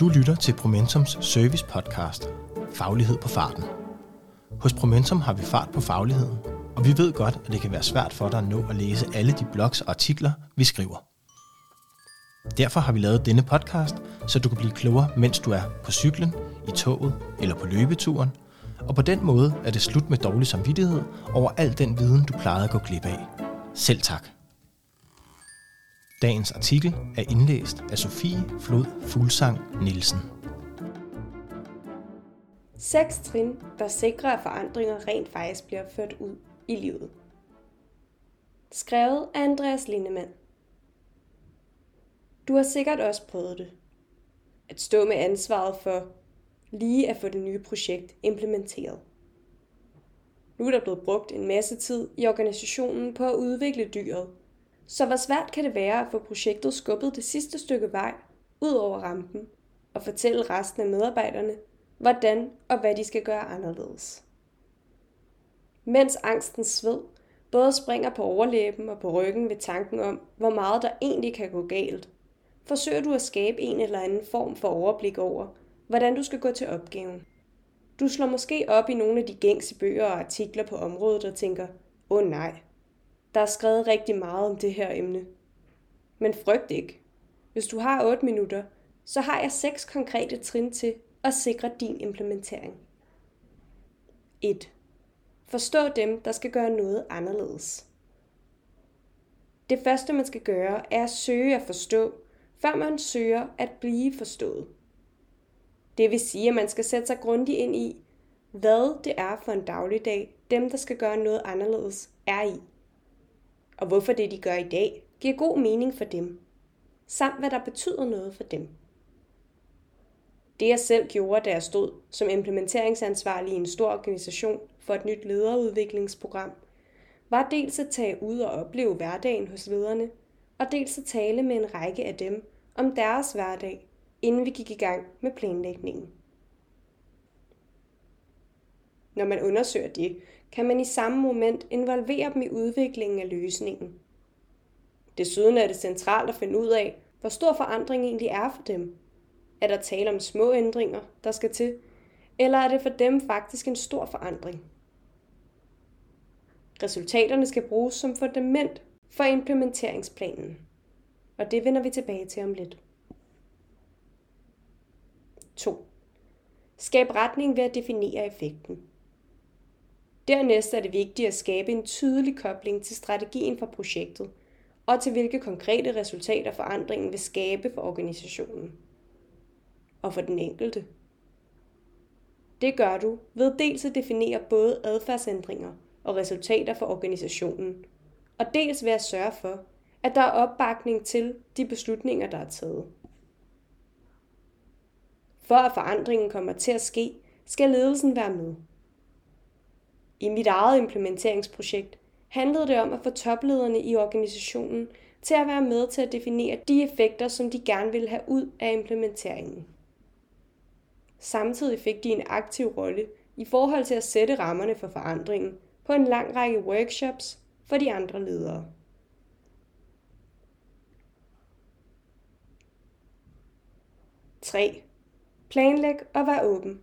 Du lytter til Promentums service podcast, Faglighed på farten. Hos Promentum har vi fart på fagligheden, og vi ved godt, at det kan være svært for dig at nå at læse alle de blogs og artikler, vi skriver. Derfor har vi lavet denne podcast, så du kan blive klogere, mens du er på cyklen, i toget eller på løbeturen, og på den måde er det slut med dårlig samvittighed over al den viden, du plejede at gå glip af. Selv tak. Dagens artikel er indlæst af Sofie Flod Fuglsang Nielsen. Seks trin, der sikrer, at forandringer rent faktisk bliver ført ud i livet. Skrevet af Andreas Lindemann. Du har sikkert også prøvet det. At stå med ansvaret for lige at få det nye projekt implementeret. Nu er der blevet brugt en masse tid i organisationen på at udvikle dyret – så hvor svært kan det være at få projektet skubbet det sidste stykke vej ud over rampen og fortælle resten af medarbejderne, hvordan og hvad de skal gøre anderledes. Mens angsten sved både springer på overlæben og på ryggen ved tanken om, hvor meget der egentlig kan gå galt, forsøger du at skabe en eller anden form for overblik over, hvordan du skal gå til opgaven. Du slår måske op i nogle af de gængse bøger og artikler på området og tænker, åh oh, nej, der er skrevet rigtig meget om det her emne. Men frygt ikke. Hvis du har 8 minutter, så har jeg seks konkrete trin til at sikre din implementering. 1. Forstå dem, der skal gøre noget anderledes. Det første, man skal gøre, er at søge at forstå, før man søger at blive forstået. Det vil sige, at man skal sætte sig grundigt ind i, hvad det er for en dagligdag, dem, der skal gøre noget anderledes, er i og hvorfor det, de gør i dag, giver god mening for dem, samt hvad der betyder noget for dem. Det jeg selv gjorde, da jeg stod som implementeringsansvarlig i en stor organisation for et nyt lederudviklingsprogram, var dels at tage ud og opleve hverdagen hos lederne, og dels at tale med en række af dem om deres hverdag, inden vi gik i gang med planlægningen. Når man undersøger det, kan man i samme moment involvere dem i udviklingen af løsningen. Desuden er det centralt at finde ud af, hvor stor forandring egentlig er for dem. Er der tale om små ændringer, der skal til, eller er det for dem faktisk en stor forandring? Resultaterne skal bruges som fundament for implementeringsplanen, og det vender vi tilbage til om lidt. 2. Skab retning ved at definere effekten. Dernæst er det vigtigt at skabe en tydelig kobling til strategien for projektet, og til hvilke konkrete resultater forandringen vil skabe for organisationen. Og for den enkelte. Det gør du ved dels at definere både adfærdsændringer og resultater for organisationen, og dels ved at sørge for, at der er opbakning til de beslutninger, der er taget. For at forandringen kommer til at ske, skal ledelsen være med. I mit eget implementeringsprojekt handlede det om at få toplederne i organisationen til at være med til at definere de effekter, som de gerne ville have ud af implementeringen. Samtidig fik de en aktiv rolle i forhold til at sætte rammerne for forandringen på en lang række workshops for de andre ledere. Tre. Planlæg og vær åben.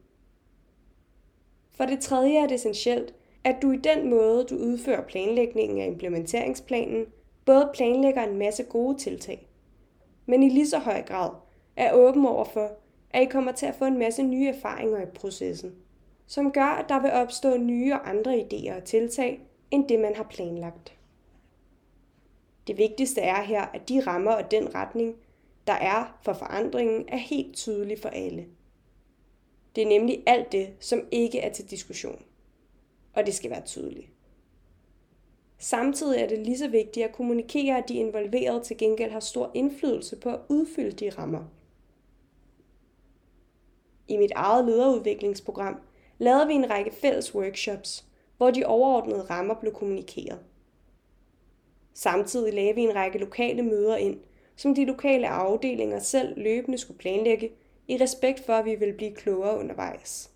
For det tredje er det essentielt, at du i den måde, du udfører planlægningen af implementeringsplanen, både planlægger en masse gode tiltag, men i lige så høj grad er åben over for, at I kommer til at få en masse nye erfaringer i processen, som gør, at der vil opstå nye og andre idéer og tiltag, end det man har planlagt. Det vigtigste er her, at de rammer og den retning, der er for forandringen, er helt tydelig for alle. Det er nemlig alt det, som ikke er til diskussion og det skal være tydeligt. Samtidig er det lige så vigtigt at kommunikere, at de involverede til gengæld har stor indflydelse på at udfylde de rammer. I mit eget lederudviklingsprogram lavede vi en række fælles workshops, hvor de overordnede rammer blev kommunikeret. Samtidig lavede vi en række lokale møder ind, som de lokale afdelinger selv løbende skulle planlægge, i respekt for, at vi ville blive klogere undervejs.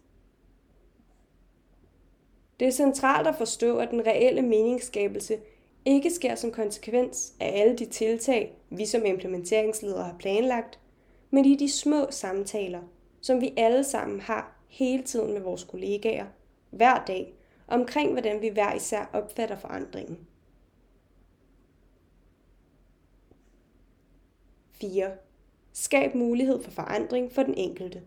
Det er centralt at forstå, at den reelle meningsskabelse ikke sker som konsekvens af alle de tiltag, vi som implementeringsledere har planlagt, men i de små samtaler, som vi alle sammen har hele tiden med vores kollegaer, hver dag, omkring hvordan vi hver især opfatter forandringen. 4. Skab mulighed for forandring for den enkelte.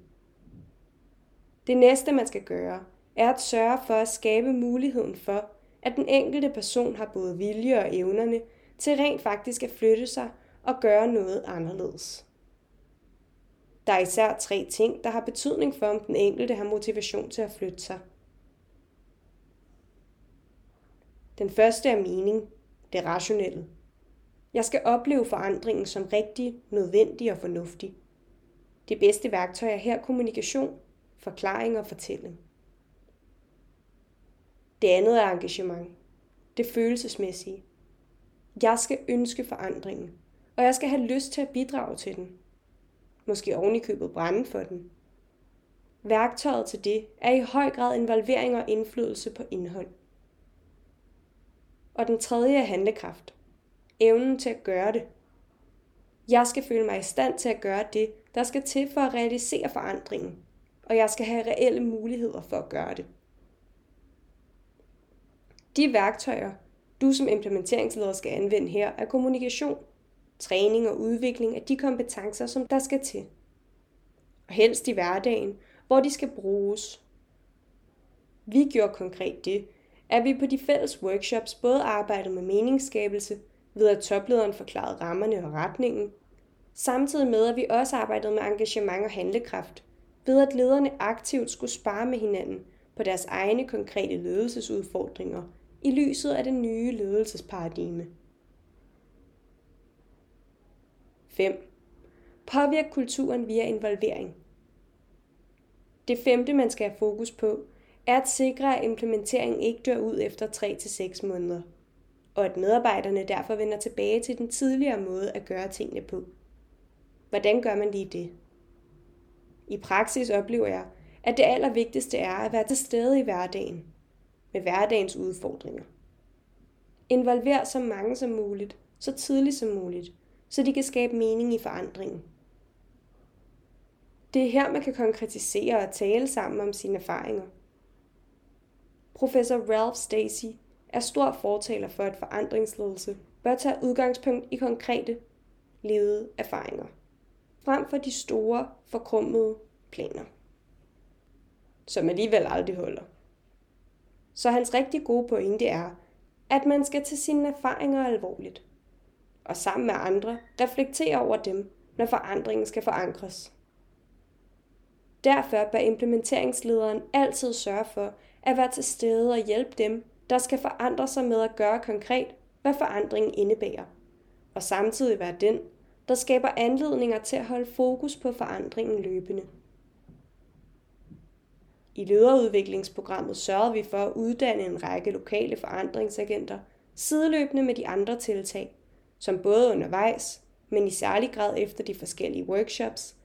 Det næste, man skal gøre, er at sørge for at skabe muligheden for, at den enkelte person har både vilje og evnerne til rent faktisk at flytte sig og gøre noget anderledes. Der er især tre ting, der har betydning for, om den enkelte har motivation til at flytte sig. Den første er mening, det rationelle. Jeg skal opleve forandringen som rigtig, nødvendig og fornuftig. Det bedste værktøj er her kommunikation, forklaring og fortælling. Det andet er engagement. Det følelsesmæssige. Jeg skal ønske forandringen, og jeg skal have lyst til at bidrage til den. Måske oven i købet brænde for den. Værktøjet til det er i høj grad involvering og indflydelse på indhold. Og den tredje er handlekraft. Evnen til at gøre det. Jeg skal føle mig i stand til at gøre det, der skal til for at realisere forandringen, og jeg skal have reelle muligheder for at gøre det. De værktøjer, du som implementeringsleder skal anvende her, er kommunikation, træning og udvikling af de kompetencer, som der skal til. Og helst i hverdagen, hvor de skal bruges. Vi gjorde konkret det, at vi på de fælles workshops både arbejdede med meningsskabelse, ved at toplederen forklarede rammerne og retningen, samtidig med at vi også arbejdede med engagement og handlekraft, ved at lederne aktivt skulle spare med hinanden på deres egne konkrete ledelsesudfordringer i lyset af det nye ledelsesparadigme. 5. Påvirk kulturen via involvering. Det femte, man skal have fokus på, er at sikre, at implementeringen ikke dør ud efter 3-6 måneder, og at medarbejderne derfor vender tilbage til den tidligere måde at gøre tingene på. Hvordan gør man lige det? I praksis oplever jeg, at det allervigtigste er at være til stede i hverdagen, med hverdagens udfordringer. Involver så mange som muligt, så tidligt som muligt, så de kan skabe mening i forandringen. Det er her, man kan konkretisere og tale sammen om sine erfaringer. Professor Ralph Stacey er stor fortaler for, at forandringsledelse bør tage udgangspunkt i konkrete, levede erfaringer, frem for de store, forkrummede planer, som alligevel aldrig holder. Så hans rigtig gode pointe er, at man skal tage sine erfaringer alvorligt, og sammen med andre reflektere over dem, når forandringen skal forankres. Derfor bør implementeringslederen altid sørge for at være til stede og hjælpe dem, der skal forandre sig med at gøre konkret, hvad forandringen indebærer, og samtidig være den, der skaber anledninger til at holde fokus på forandringen løbende. I lederudviklingsprogrammet sørgede vi for at uddanne en række lokale forandringsagenter, sideløbende med de andre tiltag, som både undervejs, men i særlig grad efter de forskellige workshops,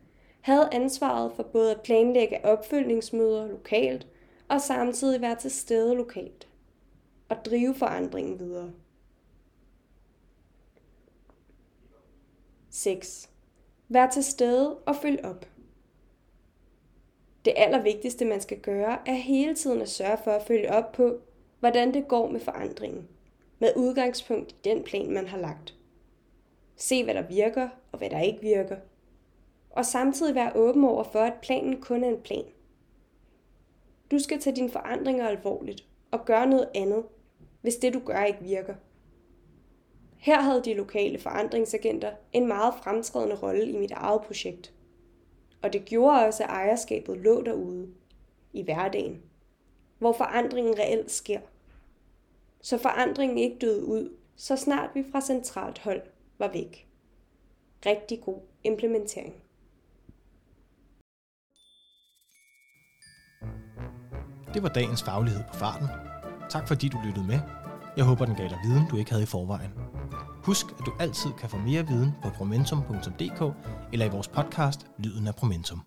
havde ansvaret for både at planlægge opfølgningsmøder lokalt og samtidig være til stede lokalt og drive forandringen videre. 6. Vær til stede og følg op. Det allervigtigste, man skal gøre, er hele tiden at sørge for at følge op på, hvordan det går med forandringen, med udgangspunkt i den plan, man har lagt. Se, hvad der virker og hvad der ikke virker. Og samtidig være åben over for, at planen kun er en plan. Du skal tage dine forandringer alvorligt og gøre noget andet, hvis det du gør ikke virker. Her havde de lokale forandringsagenter en meget fremtrædende rolle i mit eget projekt. Og det gjorde også, at ejerskabet lå derude, i hverdagen, hvor forandringen reelt sker. Så forandringen ikke døde ud, så snart vi fra centralt hold var væk. Rigtig god implementering. Det var dagens faglighed på farten. Tak fordi du lyttede med. Jeg håber, den gav dig viden, du ikke havde i forvejen. Husk, at du altid kan få mere viden på promentum.dk eller i vores podcast Lyden af Promentum.